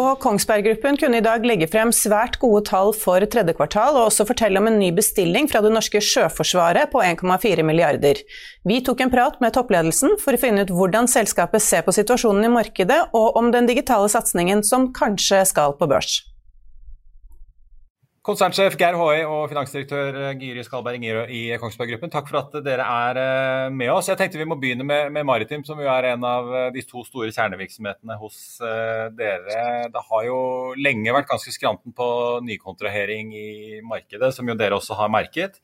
Og Kongsberg Gruppen kunne i dag legge frem svært gode tall for tredje kvartal, og også fortelle om en ny bestilling fra det norske sjøforsvaret på 1,4 milliarder. Vi tok en prat med toppledelsen for å finne ut hvordan selskapet ser på situasjonen i markedet, og om den digitale satsingen som kanskje skal på børs. Konsernsjef Geir Håøy og finansdirektør Giri Skalberg Ingerød i Kongsberg Gruppen, takk for at dere er eh, med oss. Jeg tenkte vi må begynne med, med Maritim, som jo er en av eh, de to store kjernevirksomhetene hos dere. Det har jo lenge vært ganske skranten på nykontrahering i markedet, som jo dere også har merket.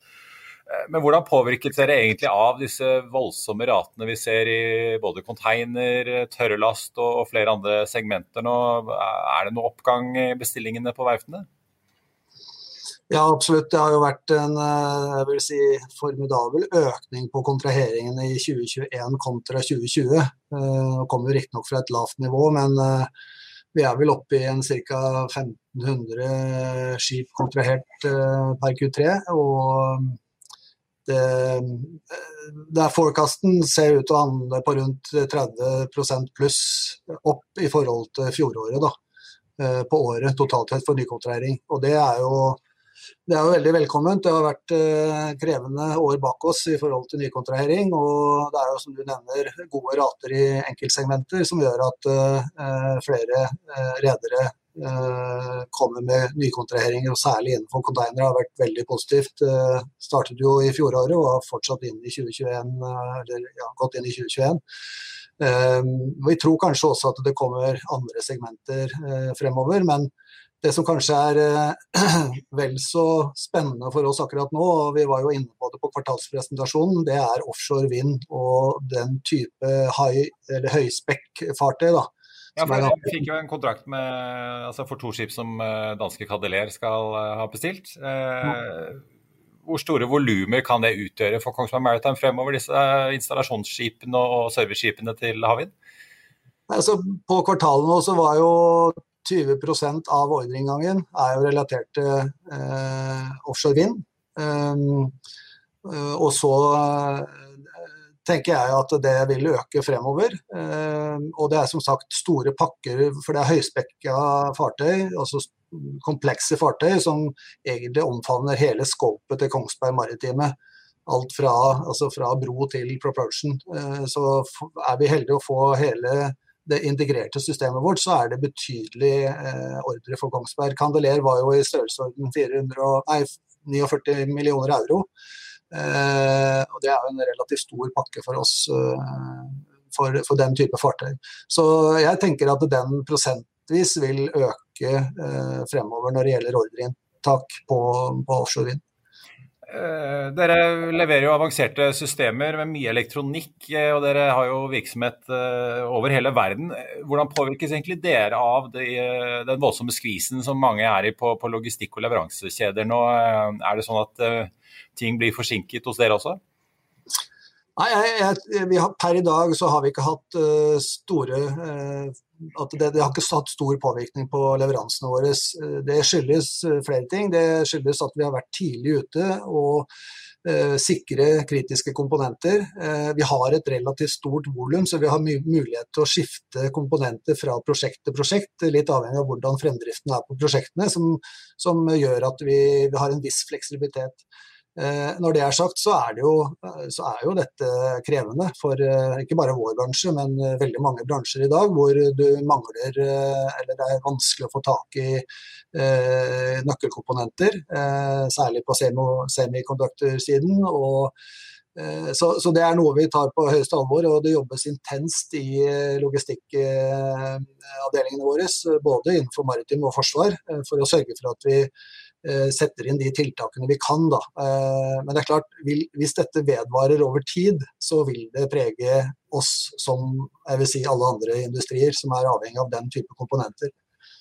Men hvordan påvirket dere egentlig av disse voldsomme ratene vi ser i både container, tørrlast og flere andre segmenter nå? Er det noe oppgang i bestillingene på verftene? Ja, absolutt. Det har jo vært en eh, jeg vil si, formidabel økning på kontraheringene i 2021 kontra 2020. Det eh, kommer riktignok fra et lavt nivå, men eh, vi er vel oppe i en ca. 1500 skip kontrahert per Q3. og det, der forecasten ser ut til å handle på rundt 30% pluss opp i forhold til fjoråret. da, På året totalt sett for nykontrahering. Og det er jo det er jo veldig velkomment. Det har vært eh, krevende år bak oss i forhold til nykontrahering. Og det er jo som du nevner gode rater i enkeltsegmenter som gjør at eh, flere eh, redere eh, kommer med nykontraheringer, og særlig innenfor containere har vært veldig positivt. Startet jo i fjoråret og har fortsatt inn i 2021, eh, eller ja, gått inn i 2021. vi tror kanskje også at det kommer andre segmenter fremover, men det som kanskje er eh, vel så spennende for oss akkurat nå, og vi var jo inne på det på kvartalspresentasjonen, det er offshore vind og den type høyspekk-fartøy. Ja, for Vi fikk jo en kontrakt med, altså for to skip som eh, danske Kadeler skal uh, ha bestilt. Hvor store volumer kan det utgjøre for Kongsberg Maritime fremover, disse installasjonsskipene og serviceskipene til Havvind? Altså, på kvartalet nå så var jo 20% av ordreinngangen er jo relatert til eh, offshore vind. Um, og så uh, tenker jeg at det vil øke fremover. Um, og det er som sagt store pakker, for det er høyspekka fartøy, altså komplekse fartøy, som egentlig omfavner hele skopet til Kongsberg Maritime. Alt fra, altså fra bro til propulsion. Uh, så er vi heldige å få hele det integrerte systemet vårt, så er det betydelig eh, ordre for Kongsberg. Kandeler var jo i størrelsesorden 449 millioner euro. Eh, og Det er jo en relativt stor pakke for oss eh, for, for, den type fartøy. Så jeg tenker at den prosentvis vil øke eh, fremover når det gjelder ordreinntak på, på offshore vind. Eh, dere leverer jo avanserte systemer med mye elektronikk, eh, og dere har jo virksomhet eh, over hele verden. Hvordan påvirkes egentlig dere av de, den voldsomme skvisen som mange er i på, på, logistikk og leveransekjeder nå? Er det sånn at ting blir forsinket hos dere også? Nei, jeg, jeg, har, Per i dag så har vi ikke hatt uh, store uh, at det, det, har ikke hatt stor påvirkning på leveransene våre. Det skyldes flere ting. Det skyldes at vi har vært tidlig ute og uh, sikre kritiske komponenter. vi har et relativt stort volum, så vi har mulighet til å skifte komponenter fra prosjekt til prosjekt, litt avhengig av hvordan fremdriften er på prosjektene, som, som gjør at vi, vi har en viss fleksibilitet. Eh, når det er sagt, så er, jo, så er jo dette krevende for eh, ikke bare vår bransje, men eh, veldig mange bransjer i dag hvor du mangler eller det er vanskelig å få tak i nøkkelkomponenter. Særlig på semikonduktorsiden. Så, så, det er noe vi tar på høyeste alvor, og det jobbes intenst i logistikkavdelingene våre, både innenfor maritim og forsvar, for å sørge for at vi Eh, setter inn de tiltakene vi kan. Da. Eh, men det er klart, hvis dette vedvarer over tid, så vil det prege oss som jeg vil si alle andre industrier som er avhengig av den type komponenter.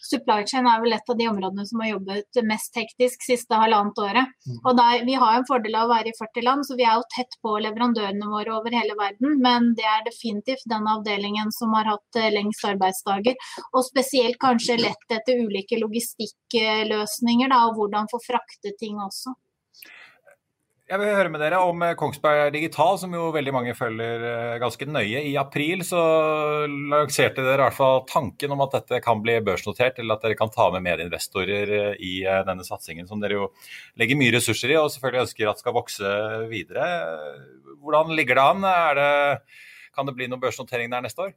Supply chain er vel et av de områdene som har jobbet mest hektisk siste halvannet året. Mm. Og der, Vi har en fordel av å være i 40 land, så vi er jo tett på leverandørene våre over hele verden. Men det er definitivt den avdelingen som har hatt eh, lengst arbeidsdager. Og spesielt kanskje lett etter ulike logistikkløsninger da, og hvordan få fraktet ting også. Jeg vil høre med dere om eh, Kongsberg Digital, som jo veldig mange følger eh, ganske nøye. I april så lanserte dere i hvert fall tanken om at dette kan bli børsnotert, eller at dere kan ta med medieinvestorer eh, i denne satsingen, som dere jo legger mye ressurser i og selvfølgelig ønsker at skal vokse videre. Hvordan ligger det an? Det, kan det bli noen børsnotering der neste år?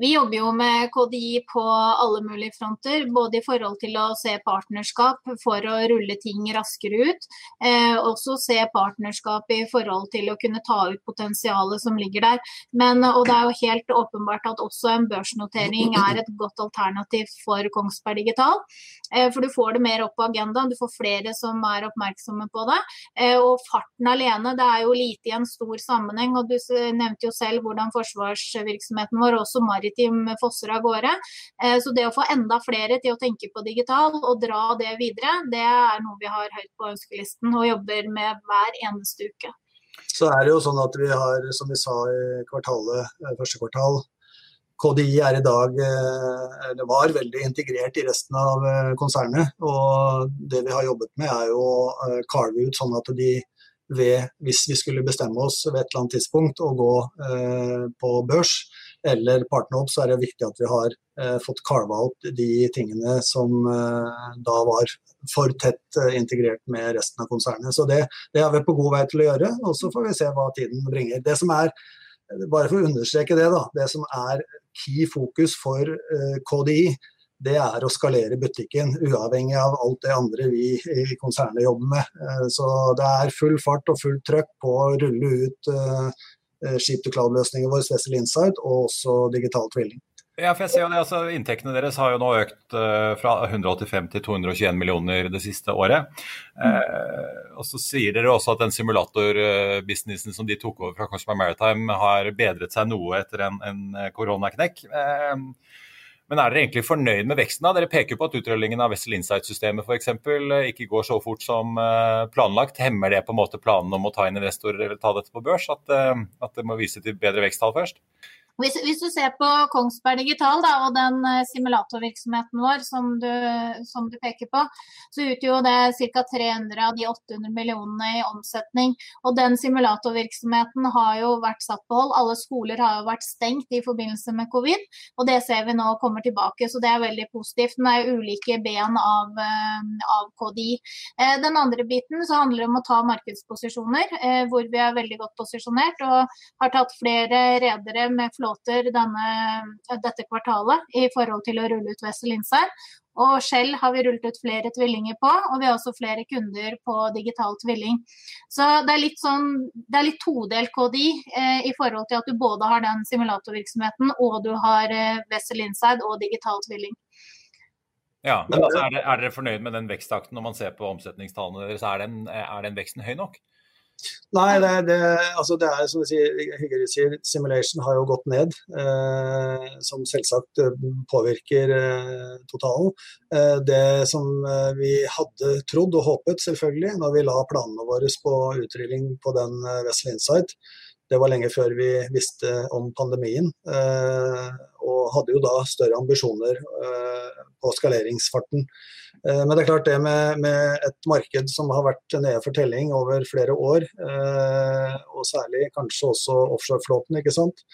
Vi jobber jo med KDI på alle mulige fronter, både i forhold til å se partnerskap for å rulle ting raskere ut. Eh, også se partnerskap i forhold til å kunne ta ut potensialet som ligger der. Men, og det er jo helt åpenbart at også en børsnotering er et godt alternativ for Kongsberg Digital. Eh, for du får det mer opp på agendaen, du får flere som er oppmerksomme på det. Eh, og farten alene, det er jo lite i en stor sammenheng. og Du nevnte jo selv hvordan forsvarsvirksomheten vår, også maritim maritim fosser av gårde. Eh, så det å få enda flere til å tenke på digital og dra det videre, det er noe vi har høyt på ønskelisten og jobber med hver eneste uke. Så er det jo sånn at vi har, som vi sa i kvartalet, eh, første kvartal, KDI er i dag, eh, eller var veldig integrert i resten av konsernet. Og det vi har jobbet med er jo å carve ut sånn at de ved, hvis vi skulle bestemme oss ved et eller annet tidspunkt å gå eh, på børs eller partner opp, så er det viktig at vi har eh, fått carva opp de tingene som eh, da var for tett eh, integrert med resten av konsernet. Så det, det, er vi på god vei til å gjøre, og så får vi se hva tiden bringer. Det som er, bare for å understreke det, da, det som er key fokus for eh, KDI, det er å skalere butikken, uavhengig av alt det andre vi i konsernet jobber med. Eh, så det er full fart og fullt trøkk på å rulle ut uh, Ship to Cloud-løsningen vår, special Insight, og også digital tvilling. Ja, for jeg ser jo det, altså Inntektene deres har jo nå økt uh, fra 185 til 221 millioner det siste året. Uh, og Så sier dere også at den simulatorbusinessen som de tok over fra Kongsberg Maritime har bedret seg noe etter en, en koronaknekk. Uh, men er dere egentlig fornøyd med veksten? da? Dere peker på at utrullingen av Wessel Insight-systemet f.eks. ikke går så fort som eh, planlagt. Hemmer det på en måte planen om å ta inn investorer eller ta dette på børs? At, eh, at det må vise til bedre veksttall først? Hvis, hvis, du ser på Kongsberg Digital da, og den eh, simulatorvirksomheten vår som du, som du, peker på, så utgjør det ca. 300 av de 800 millionene i omsetning. Og den simulatorvirksomheten har jo vært satt på hold. Alle skoler har jo vært stengt i forbindelse med covid, og det ser vi nå kommer tilbake. Så det er veldig positivt. Men det er ulike ben av, eh, av KDI. Eh, den andre biten så handler om å ta markedsposisjoner, hvor vi er veldig godt posisjonert og har tatt flere redere med flåte flåter denne, dette kvartalet i forhold til å rulle ut Wessel Insight. Og Shell har vi rullet ut flere tvillinger på, og vi har også flere kunder på digital tvilling. Så det er litt, sånn, det er litt todelt KDI eh, i forhold til at du både har den simulatorvirksomheten og du har eh, Wessel Inside og digital tvilling. Ja, men altså, er, dere, er, dere fornøyd med den veksttakten når man ser på omsetningstallene deres? Er den, er den veksten høy nok? Nei, det, det, altså det er som Hygge sier, simulation har jo gått ned. Eh, som selvsagt eh, påvirker eh, totalen. Eh, det som eh, vi hadde trodd og håpet, selvfølgelig, når vi la planene våre på utrulling på den Vessel eh, Insight, Det var lenge før vi visste om pandemien. Og hadde jo da større ambisjoner på skaleringsfarten. Men det er klart det med, med et marked som har vært nede for telling over flere år, og særlig kanskje også offshoreflåten, ikke sant.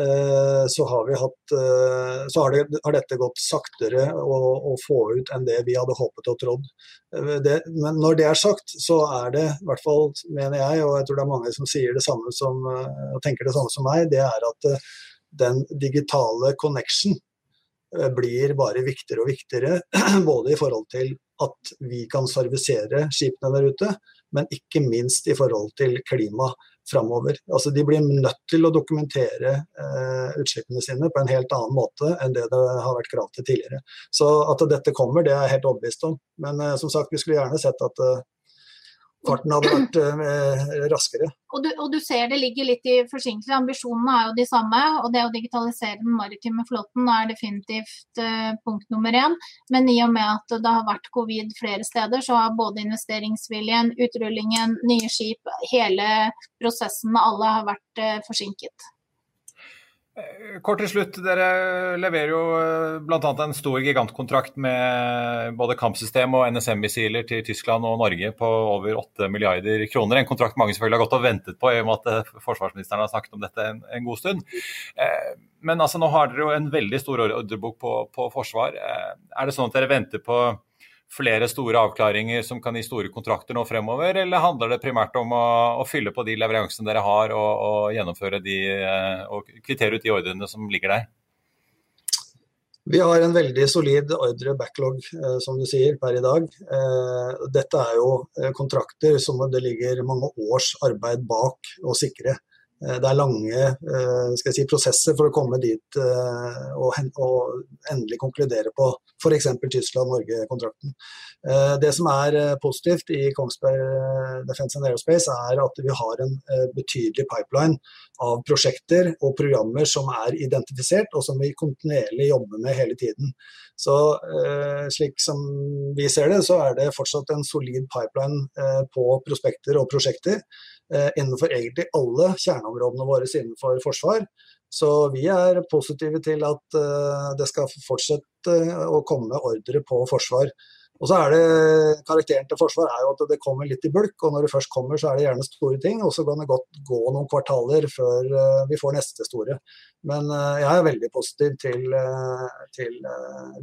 Eh, så har, hatt, eh, så har, det, har dette gått saktere å, å, få ut enn det vi hadde håpet og trodd. Eh, det, men når det er sagt, så er det, i hvert fall mener jeg, og jeg tror det er mange som sier det samme som, og tenker det samme som meg, det er at den digitale connection blir bare viktigere og viktigere. Både i forhold til at vi kan servisere skipene der ute, men ikke minst i forhold til klima framover. Altså, de blir nødt til å dokumentere eh, utslippene sine på en helt annen måte enn det det har vært krav til tidligere. Så at dette kommer, det er jeg helt overbevist om. Men eh, som sagt, vi skulle gjerne sett at eh, farten hadde vært eh, raskere. Og du, og du, ser det ligger litt i forsinkelse. Ambisjonene er jo de samme. Og det å digitalisere den maritime flåten er definitivt eh, punkt nummer én. Men i og med at det har vært covid flere steder, så har både investeringsviljen, utrullingen, nye skip, hele prosessen alle har vært eh, forsinket. Eh, kort til slutt, Dere leverer jo eh, bl.a. en stor gigantkontrakt med både kampsystem og NSM-missiler til Tyskland og Norge på over 8 milliarder kroner. En kontrakt mange selvfølgelig har gått og ventet på, i og med at eh, forsvarsministeren har snakket om dette en, god stund. Men altså, nå har dere jo en veldig stor ordrebok på, på forsvar. Er det sånn at dere venter på flere store avklaringer som kan gi store kontrakter nå fremover, eller handler det primært om å, å fylle på de leveransene dere har og, og, gjennomføre de eh, og kvittere ut de ordrene som ligger der? Vi har en veldig solid ordre backlog, eh, som du sier, per i dag. Eh, dette er jo kontrakter som det ligger mange års arbeid bak å sikre. Eh, det er lange eh, si, prosesser for å komme dit eh, og, endelig konkludere på f.eks. Tyskland-Norge-kontrakten. Det som er positivt i Kongsberg Defence and Aerospace, er at vi har en betydelig pipeline av prosjekter og programmer som er identifisert, og som vi kontinuerlig jobber med hele tiden. Så slik som vi ser det, så er det fortsatt en solid pipeline på prospekter og prosjekter. Eh, innenfor egentlig alle kjerneområdene våre innenfor forsvar. Så vi er positive til at eh, det skal fortsette å komme ordre på forsvar. Og så er det Karakteren til forsvar er jo at det kommer litt i bulk, og når det først kommer, så er det gjerne store ting. Og så kan det godt gå noen kvartaler før eh, vi får neste store. Men jeg er veldig positiv til, til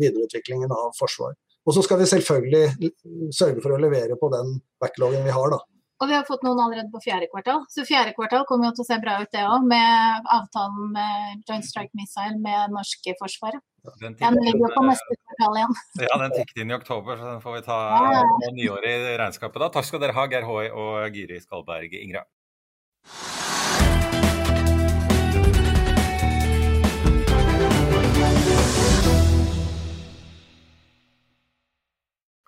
videreutviklingen av forsvar. Og så skal vi selvfølgelig sørge for å levere på den backloggen vi har, da. Og vi har fått noen allerede på fjerde kvartal. Så fjerde kvartal kommer jo til å se bra ut, det òg. Med avtalen med Joint Strike Missile med norske forsvaret. Den, den ligger jo på neste kvartal igjen. Ja, den tikket inn i oktober, så den får vi ta ja. nyåret i regnskapet da. Takk skal dere ha, Geir Håøy og Giri Skalberg Ingra.